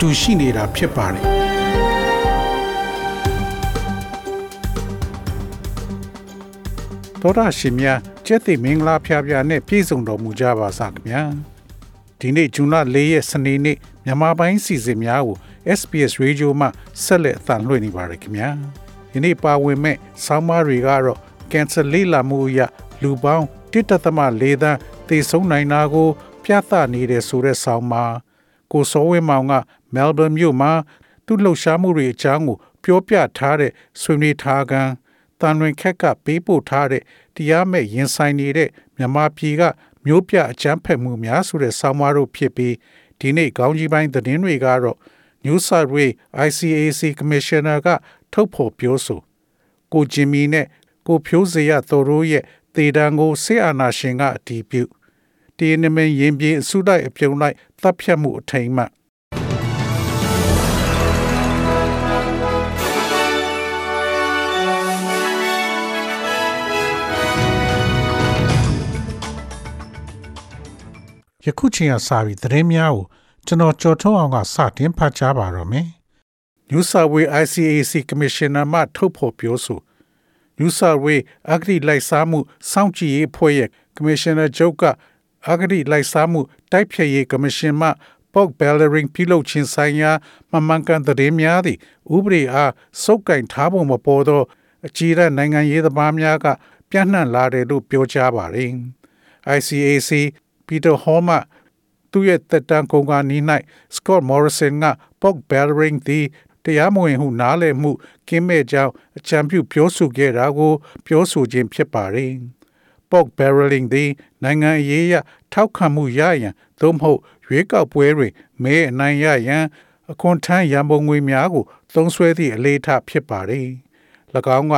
တူရှိနေတာဖြစ်ပါတယ်တော်ရရှိမြကျက်သိမင်္ဂလာဖျားဖျားနဲ့ပြည့်စုံတော်မူကြပါစားခင်ဗျာဒီနေ့ဇွန်လ၄ရက်စနေနေ့မြန်မာပိုင်းစီစဉ်များကို SPS Radio မှဆက်လက်အသံလွှင့်နေပါတယ်ခင်ဗျာဒီနေ့ပါဝင်မဲ့ဆောင်းပါးတွေကတော့ကင်ဆာလိလာမှုအရလူပေါင်း1.4သန်းသေဆုံးနိုင်တာကို ပြသနေတဲ့ဆိုတဲ့ဆောင်းပါး ကိုစောဝင်းမောင်ကမဲလ်ဘန်မြို့မှာသူ့လှုပ်ရှားမှုတွေအကြောင်းကိုပြောပြထားတဲ့ဆွေးနွေးထားကံတန်ဝင်ခက်ကပေးပို့ထားတဲ့တရားမဲ့ရင်ဆိုင်နေတဲ့မြန်မာပြည်ကမျိုးပြအကြမ်းဖက်မှုများဆိုတဲ့ဆောင်းပါးတို့ဖြစ်ပြီးဒီနေ့ကောင်းကြီးပိုင်းသတင်းတွေကတော့ New South Wales ICAC Commissioner ကထုတ်ဖော်ပြောဆိုကိုဂျင်မီနဲ့ကိုဖြိုးစေရတော်တို့ရဲ့တေတံကိုစစ်အာဏာရှင်ကအတည်ပြုတီ နမင်ရင်ပြေအစုလိုက်အပြုံလိုက်တပ်ဖြတ်မှုအထိမ်းအမှတ်ယခုချိန်ကစပြီးသတင်းများကိုကျွန်တော်ကြော်ထုတ်အောင်ကစတင်ဖတ်ကြားပါတော့မယ်။ New South Wales ICAC Commissioner မှထုတ်ဖော်ပြောဆို New South Wales အဂတိလိုက်စားမှုစောင့်ကြည့်ရေးအဖွဲ့ရဲ့ Commissioner ချုပ်က အဂတိလိုက်စားမှုတိုက်ဖျက်ရေး Commission မှ Pork Bellering ပြုလုပ်ခြင်းဆိုင်ရာမမှန်ကန်သတင်းများသည့်ဥပဒေအားစုပ်ကိုင်ထားပုံမပေါ်သောအကြီးရနိုင်ငံရေးသမားများကပြန့်နှံ့လာတယ်လို့ပြောကြားပါတယ်။ ICAC Peter Hall မှသူရဲ့တက်တန်ကုန်ကနီး၌စကော့မော်ရီဆန်က Pork Bearing သည်တရားမဝင်ဟုနားလည်မှုကင်းမဲ့ကြောင်းအကြံပြုပြောဆိုခဲ့တာကို ပြောဆိုခြင်းဖြစ်ပါတယ်။ Pork Barreling သည်နိုင်ငံရေးရထောက်ခံမှုရရန်သို့မဟုတ်ရွေးကောက်ပွဲတွင်မဲအနိုင်ရရန်အခွန်ထမ်းရန်ပုံငွေများကိုသုံးစွဲသည့်အလေးထားဖြစ်ပါတယ်။၎င်းက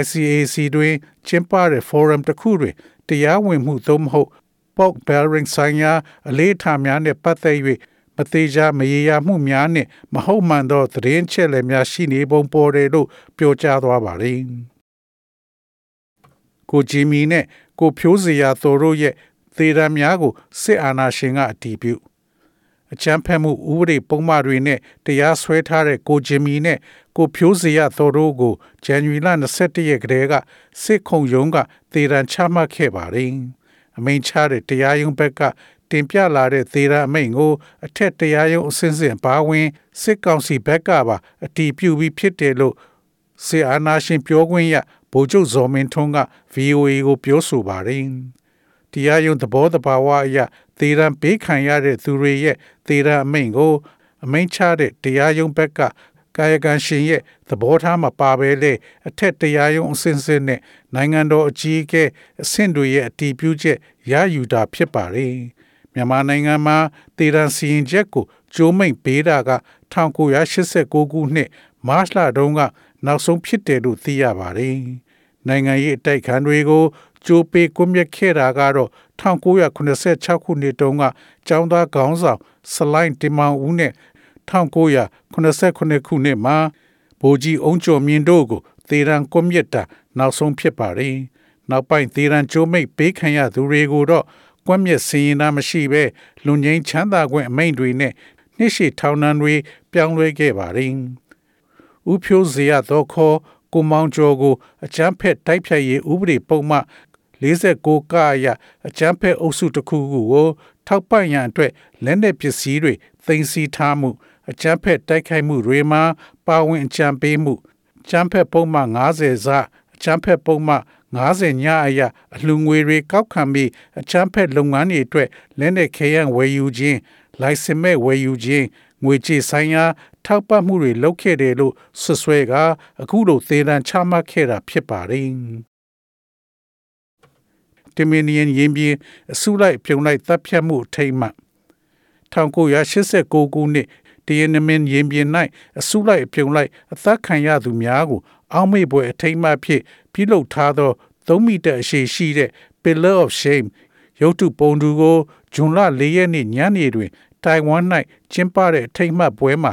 ICAC တွင်ကျင်းပတဲ့ forum တစ်ခုတွင်တရားဝင်မှုသို့မဟုတ် pork bearing ဆိုင်ရာအလေးထားများနှင့်ပတ်သက်၍မသေးချာမရေရာမှုများနှင့်မဟုတ်မှန်သောသတင်းချက်လက်များရှိနေပုံပေါ်တယ်လို့ပြောကြားသွားပါတယ်။ကိုဂျီမီနဲ့ ကိုဖြိုးစရာတော်တို့ရဲ့သေရန်များကိုစစ်အာဏာရှင်ကအတည်ပြုအချမ်းဖက်မှုဥပဒေပုံမှန်တွေနဲ့တရားစွဲထားတဲ့ကိုဂျင်မီနဲ့ကိုဖြိုးစရသော်တို့ကိုဇန်နဝါရီလ22ရက်ကတည်းကစစ်ခုံရုံးကသေဒဏ်ချမှတ်ခဲ့ပါတယ်။အမိန့်ချတဲ့တရားရုံးဘက်ကတင်ပြလာတဲ့သေရအမိန့်ကိုအထက်တရားရုံးအစဉ်စဉ်ပါဝင်စစ်ကောင်စီဘက်ကပါအတီးပြုပြီးဖြစ်တယ်လို့ စေအာနာရှင်ပြောခွင့်ရဗိုလ်ချုပ်ဇော်မင်းထွန်းက VOA ကိုပြောဆိုပါတယ်။တရားရုံးသဘောတဘာဝအရသေရန်ပေးခံရတဲ့သူတွေရဲ့သေရန်အမိန့်ကို အမိန့်ချတဲ့တရားရုံးဘက်ကကာယကံရှင်ရဲ့သဘောထားမပါဘဲလေအထက်တရားရုံးအစဉ်စဉ်နဲ့နိုင်ငံတော်အကြီးအကဲအဆင့်တွေရဲ့အတီးပြုချက်ရယူတာဖြစ်ပါတယ်မြန်မာနိုင်ငံမှာတေရန်စီရင်ချက်ကိုကျိုးမိန်ပေးတာက1989ခုနှစ်မတ်လတုန်းက နောက်ဆုံးဖြစ်တယ်လို့သိရပါတယ်နိုင်ငံရေးအတိုက်ခံတွေကိုကြိုးပေးကွမျက်ခဲ့တာကတော့1986ခုနှစ်တုန်းကကျောင်းသားခေါင်းဆောင်စလိုင်းတင်မောင်ဦးနဲ့1989ခုနှစ်မှာဗိုလ်ကြီးအုံကျော်မြင့်တို့ကိုသေရန်ကွန်မြတ်တာနောက်ဆုံးဖြစ်ပါတယ်။နောက်ပိုင်းသေရန်ကျိုးမိတ်ပေးခံရသူတွေကိုတော့ကွန်မြတ်စင်ရင်သားမရှိဘဲလွန်ငင်းချမ်းသာခွင့်အမိန့်တွေနဲ့နှစ်ရှည်ထောင်ဒဏ်တွေပြောင်းလဲခဲ့ပါတယ်။ ဥဖြိုးစရာတော့ခေါ်ကိုမောင်ကျော်ကိုအချမ်းဖက်တိုက်ဖြတ်ရေးဥပဒေပုံမှ49ကရအချမ်းဖက်အုပ်စုတစ်ခုကိုထောက်ပံ့ရန်အတွက်လက်နက်ပစ္စည်းတွေသိမ်းဆည်းထားမှုအကြမ်းဖက်တိုက်ခိုက်မှုတွေမှာပါဝင်အကြံပေးမှုအကြမ်းဖက်ပုံမှန်90စအကြမ်းဖက်ပုံမှန်90ညအရာအလှငွေတွေကောက်ခံပြီးအချမ်းဖက်လုပ်ငန်းတွေအတွက်လက်နက်ခဲယံဝယ်ယူခြင်းလိုင်စင်မဲ့ဝယ်ယူခြင်း ငွေကြေးဆိုင်ရာ ထောက်ပံ့မှုတွေလုပ်ခဲ့တယ်လို့ဆွဆွဲကအခုလိုသေဒဏ်ချမှတ်ခဲ့တာဖြစ်ပါတယ်တီမီနီယန်ရင်ပြေအစုလိုက်ပြုံလိုက်တပ်ဖြတ်မှုအထိမ်းမှ1989ခုနှစ်တရနမင်ရင်ပြင်၌အစုလိုက်အပြုံလိုက်အသက်ခံရသူများကို အောက်မေ့ပွဲအထိမ်းအမှတ်ဖြင့်ပြုလုပ်ထားသော3မီတာအရှည်ရှိတဲ့ Pillar of Shame ရုပ်တုပုံတူကိုဇွန်လ၄ရက်နေ့ညနေတွင် တိုင်ဝမ်၌ကျင်းပတဲ့အထိမ်းအမှတ်ပွဲမှာ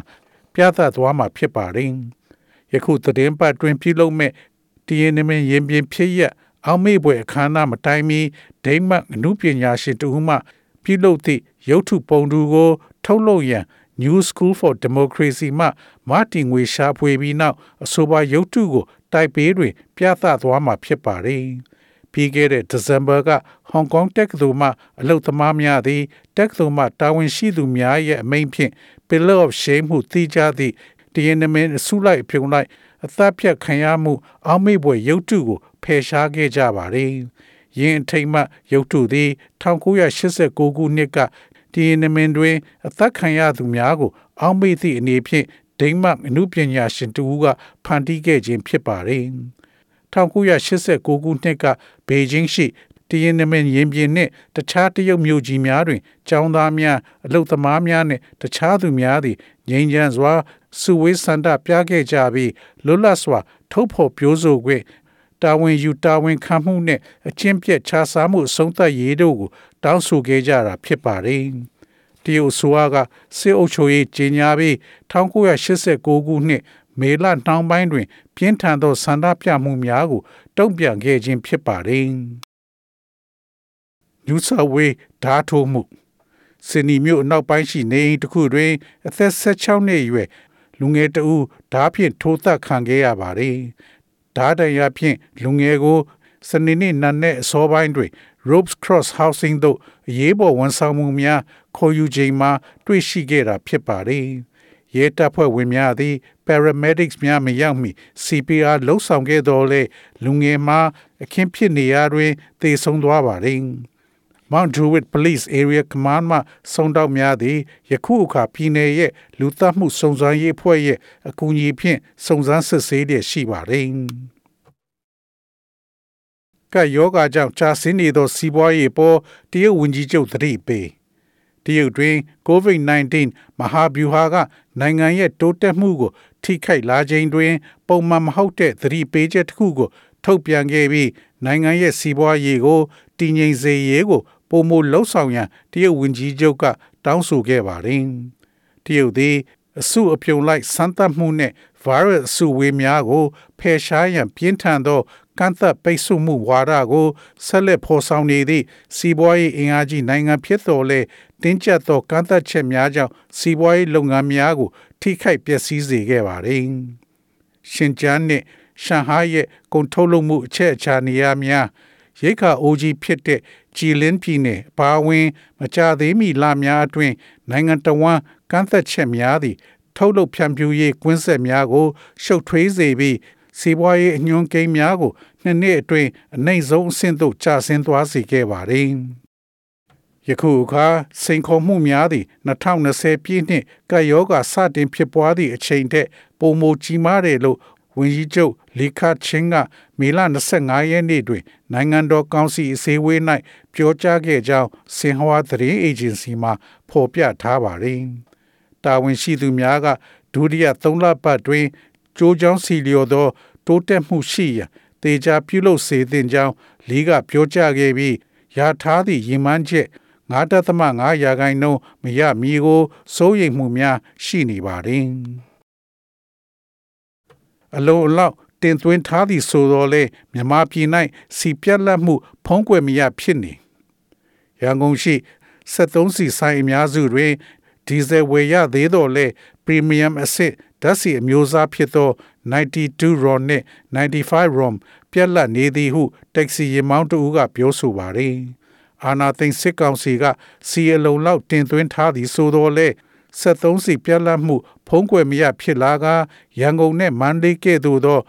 ပြသသွားမှာဖြစ်ပါတယ်။ယခုသတင်းပတ်တွင်ပြုလုပ်မဲ့တရနမင်ရင်ပြင်ဖြစ်ရအောင်မေ့ပွဲအခမ်းအနားမတိုင်မီဒိမတ်အမှုပညာရှင်တူမှပြုလုပ်သည့်ရုပ်ထုပုံတူကို ထုတ်လုပ်ရန် New School for Democracy မှမာတင်ငွေရှာဖွေပြီးနောက်အဆိုပါရုပ်ထုကို တိုက်ပေးတွင် ပြသသွားမှာဖြစ်ပါတယ်။ ပြီးခဲ့တဲ့ဒီဇင်ဘာကဟောင်ကောင်တက္ကသိုလ်မှအလုသမားများသည်တက္ကသိုလ်မှတာဝန်ရှိသူများရဲ့အမိန့်ဖြင့် Pillar of Shame မှုသိကြသည့်တရနမင်အစုလိုက်အပြုံလိုက်အသက်ဖြတ်ခံရမှု အောက်မေ့ပွဲရုပ်တုကိုဖယ်ရှားခဲ့ကြပါတယ်။ယင်းအထိတ်မှရုပ်တုသည်1989ခုနှစ်ကဒီနမင်တွင် အသက်ခံရသူများကို အောက်မေ့သည့်အနေဖြင့်ဒိမတ်အမှုပညာရှင်တူကဖန်တီးခဲ့ခြင်းဖြစ်ပါတယ်။ 1989ခုနှစ်ကဘေဂျင်းရှိတရင်နမင်ရင်ပြင်နှင့်တခြားတရုတ်မြို့ကြီးများတွင်ကျောင်းသားများအလုသမားများနှင့်တခြားသူများသည်ငြိမ်းချမ်းစွာစုဝေးဆန္ဒပြခဲ့ကြပြီးလွတ်လပ်စွာ ထုတ်ဖော်ပြောဆိုခွင့်တာဝန်ယူတာဝန်ခံမှုနဲ့အချင်းပြက်ခြားစားမှုအဆုံးသတ်ရေးတို့ကိုတောင်းဆိုခဲ့ကြတာဖြစ်ပါတယ်။တရုတ်ဆိုအားကစစ်အုပ်ချုပ်ရေးကြီးညာပြီး1989ခုနှစ် မေလနှောင်းပိုင်းတွင် ပြင်းထန်သောဆန္ဒပြမှုများကို တုံ့ပြန်ခဲ့ခြင်းဖြစ်ပါတယ်။ New South Wales ဓာတ်ထိုးမှုစင်နီမြို့အနောက်ပိုင်းရှိနေအိမ်တစ်ခုတွင် အသက်16နှစ်အရွယ်လူငယ်တဦးဓားဖြင့်ထိုးသက်ခံခဲ့ရပါတယ်။ဓားတရဖြင့်လူငယ်ကိုစနေနေ့နံနက်အစောပိုင်းတွင် Ropes Cross Housing သို့အရေးပေါ်ဝန်ဆောင်မှုများခေါ်ယူချိန်မှာတွေ့ရှိခဲ့တာဖြစ်ပါတယ်။ ရဲတပ်ဖွဲ့ဝင်များသည် paramedics များမရောက်မီ CPR လှုပ်ဆောင်ခဲ့တော်လဲလူငယ်မှာအခင်းဖြစ်နေရာတွင်သေဆုံးသွားပါတယ်။ Mount Druitt Police Area Command မှစုံတောက်များသည်ယခုအခါပြည်내ရဲ့လူသတ်မှုစုံစမ်းရေးအဖွဲ့ရဲ့အကူအညီဖြင့်စုံစမ်းစစ်ဆေးလျက်ရှိပါတယ်။ကယောဂါကြောင့်ကြာဆင်းနေသောစီးပွားရေးပေါ်တရုတ်ဝန်ကြီးချုပ်သတိပေး တရုတ်တွင် COVID-19 မဟာဗျူဟာကနိုင်ငံရဲ့တိုးတက်မှုကို ထိခိုက်လာခြင်းတွင် ပုံမှန်မဟုတ်တဲ့သတိပေးချက်တစ်ခုကို ထုတ်ပြန်ခဲ့ပြီးနိုင်ငံရဲ့စီးပွားရေးကိုတည်ငြိမ်စေရေးကိုပုံမလှုပ်ဆောင်ရန်တရုတ်ဝန်ကြီးချုပ်က တောင်းဆိုခဲ့ပါတယ်။တရုတ်သည်အစုအပြုံလိုက်စမ်းသပ်မှုနဲ့ virus အစုဝေးများကိုဖယ်ရှားရန်ပြင်းထန်သောကန့်သက်ပိတ်ဆို့မှုဝါဒကိုဆက်လက်ဖော်ဆောင်နေသည့်စီးပွားရေးအင်အားကြီးနိုင်ငံဖြစ်တော်လဲ တင်းကျပ်သောကန့်သက်ချက်များကြောင့်စီးပွားရေးလုပ်ငန်းများကို ထိခိုက်ပျက်စီးစေခဲ့ပါတယ်။ရှင်ကျန်းနှင့်ရှန်ဟိုင်းရဲ့ကုန်ထုတ်လုပ်မှုအချက်အချာနေရာများရိခါအိုကြီးဖြစ်တဲ့ကြည်လင်းပြည်နယ်အပါအဝင်မကြသေးမီလများအတွင်းနိုင်ငံတော်ဝန်ကန့်သက်ချက်များသည့်ထုတ်လုပ်ဖြန့်ဖြူးရေးကွင်းဆက်များကို ရှုပ်ထွေးစေပြီးစီးပွားရေးအညွှန်းကိန်းများကိုနှစ်နှစ်အတွင်းအနိုင်ဆုံးအဆင့်သို့ကျဆင်းသွားစေခဲ့ပါတယ်။ ယခုအခါစိန်ခေါ်မှုများသည့်2020ပြည့်နှစ်ကယောဂစတင်ဖြစ်ပွားသည့်အချိန်ထက်ပိုမိုကြီးမားတယ်လို့ဝန်ကြီးချုပ်လီခါချင်းကမေလ25ရက်နေ့တွင် နိုင်ငံတော်ကောင်စီအစည်းအဝေး၌ပြောကြားခဲ့ကြောင်းစင်ဟဝါသတင်းအေဂျင်စီမှဖော်ပြထားပါသည်။တာဝန်ရှိသူများကဒုတိယ၃လပတ်တွင်ကြိုးကြောင်းစီလျော်သောတိုးတက်မှုရှိရန်တေချာပြုလုပ်စေသင့်ကြောင်းလီကပြောကြားခဲ့ပြီးရထားသည့်ရည်မှန်းချက် 9.5ရာခိုင်နှုန်းမရမီကိုစိုးရိမ်မှုများရှိနေပါတယ်။အလုံးအလောက်တင်သွင်းထားသည့်ဆိုတော့လေမြန်မာပြည်၌စီပြက်လက်မှု ဖုံးကွယ်မရဖြစ်နေရန်ကုန်ရှိ73စီဆိုင်အများစုတွင်ဒီဇယ်ဝယ်ရသေးတော့လေပရီမီယံအဆင့်ဓာတ်ဆီအမျိုးအစားဖြစ်သော92 RON နှင့်95 RON ပြက်လက်နေသည်ဟု တက္ကစီယာဉ်မောင်းတဦးကပြောဆိုပါတယ်။ အာနာသိန်းစစ်ကောင်စီကစီအလုံးလောက်တင်သွင်းထားသည်ဆိုတော့လေ73စီပြက်လက်မှု ဖုံးကွယ်မရဖြစ်လာကရန်ကုန်နဲ့မန္တလေးကဲ့သို့သော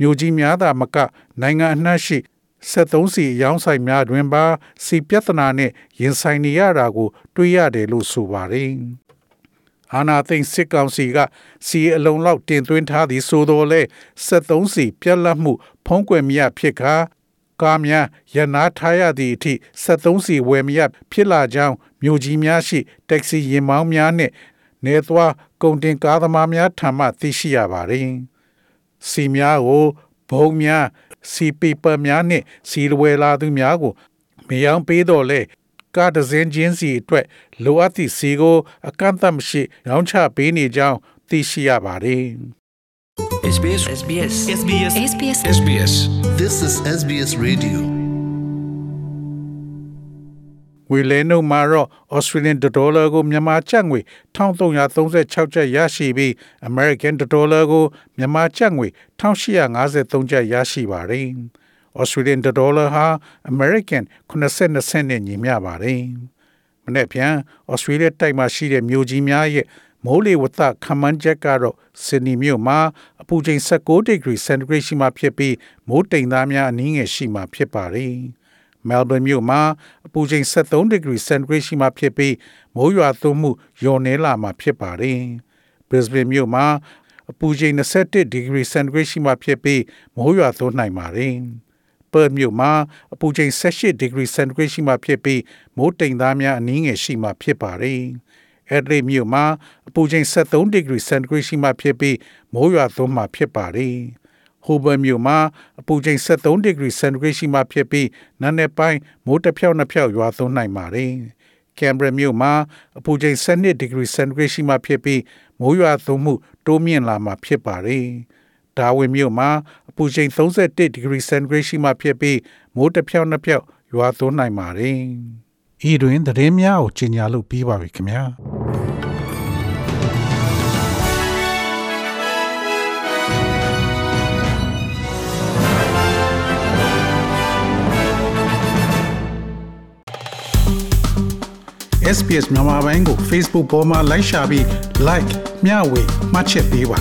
မြို့ကြီးများသာမက နိုင်ငံအနှံ့ရှိ73စီအယောင်းဆိုင်များတွင်ပါစီပြဿနာနှင့်ရင်ဆိုင်နေရတာကို တွေ့ရတယ်လို့ဆိုပါတယ်။အာနာသိန်းစစ်ကောင်စီကစီအလုံးလောက်တင်သွင်းထားသည်ဆိုတော့လေ73စီပြက်လက်မှု ဖုံးကွယ်မရဖြစ်ကာ ကားများရနာထားရသည့်အထိ73စီဝယ်မရဖြစ်လာကြောင်းမြို့ကြီးများရှိတက္ကစီယာဉ်မောင်းများနှင့်နေသွားကုန်တင်ကားသမားများထံမှသိရှိရပါတယ်။စီများကိုဘုံများစီပီပါများနှင့်စီဝဲလာသူများကိုမယောင်းပေးတော့လေကားတစ်စင်းချင်းစီအတွက်လိုအပ်သည့်စီကိုအကန့်အသတ်မရှိရောင်းချပေးနေကြောင်းသိရှိရပါတယ်။ SBS SBS SBS SBS SBS This is SBS Radio. ငွေလဲနှုန်းမှာတော့ Australian dollar ကိုမြန်မာကျပ်ငွေ1336ကျပ်ရရှိပြီး American dollar ကိုမြန်မာကျပ်ငွေ1853ကျပ်ရရှိပါတယ်။ Australian dollar ဟာ American 82စနစ်နဲ့ညီမျှပါတယ်။မနေ့ပြန် Australia တိုက်မှာရှိတဲ့မြို့ကြီးများရဲ့ မိုးလေဝသခန့်မှန်းချက်ကတော့ဆင်နီမြို့မှာအပူချိန်16 degree centigrade ရှိမှဖြစ်ပြီးမိုးတိမ်သားများအနည်းငယ်ရှိမှဖြစ်ပါတယ်။ Melbourne မြို့မှာအပူချိန်73 degree centigrade ရှိမှဖြစ်ပြီးမိုးရွာသွန်းမှုလျော့နည်းလာမှဖြစ်ပါတယ်။ Brisbane မြို့မှာအပူချိန်21 degree centigrade ရှိမှဖြစ်ပြီးမိုးရွာသွန်းနိုင်ပါတယ်။ Perth မြို့မှာအပူချိန်18 degree centigrade ရှိမှဖြစ်ပြီးမိုးတိမ်သားများအနည်းငယ်ရှိမှဖြစ်ပါတယ်။ Adelaide မြို့မှာအပူချိန်73 degree centigrade ရှိမှဖြစ်ပြီးမိုးရွာသွန်းမှဖြစ်ပါတယ်။ Hobart မြို့မှာအပူချိန်73 degree centigrade ရှိမှဖြစ်ပြီးနံနက်ပိုင်းမိုးတစ်ဖြောက်နှစ်ဖြောက်ရွာသွန်းနိုင်ပါတယ်။ Canberra မြို့မှာအပူချိန်12 degree centigrade ရှိမှဖြစ်ပြီးမိုးရွာသွန်းမှုတိုးမြင့်လာမှာဖြစ်ပါတယ်။ဒါဝင်မြို့မှာအပူချိန်31 degree centigrade ရှိမှဖြစ်ပြီးမိုးတစ်ဖြောက်နှစ်ဖြောက်ရွာသွန်းနိုင်ပါတယ်။ ဤတွင်သတင်းများကိုကြီးညာလို့ပြီးပါပြီခင်ဗျာ။ SPS မြန်မာပိုင်းကို Facebook ပေါ်မှာ like ရှာပြီး like မျှဝေမှတ်ချက်ပေးပါ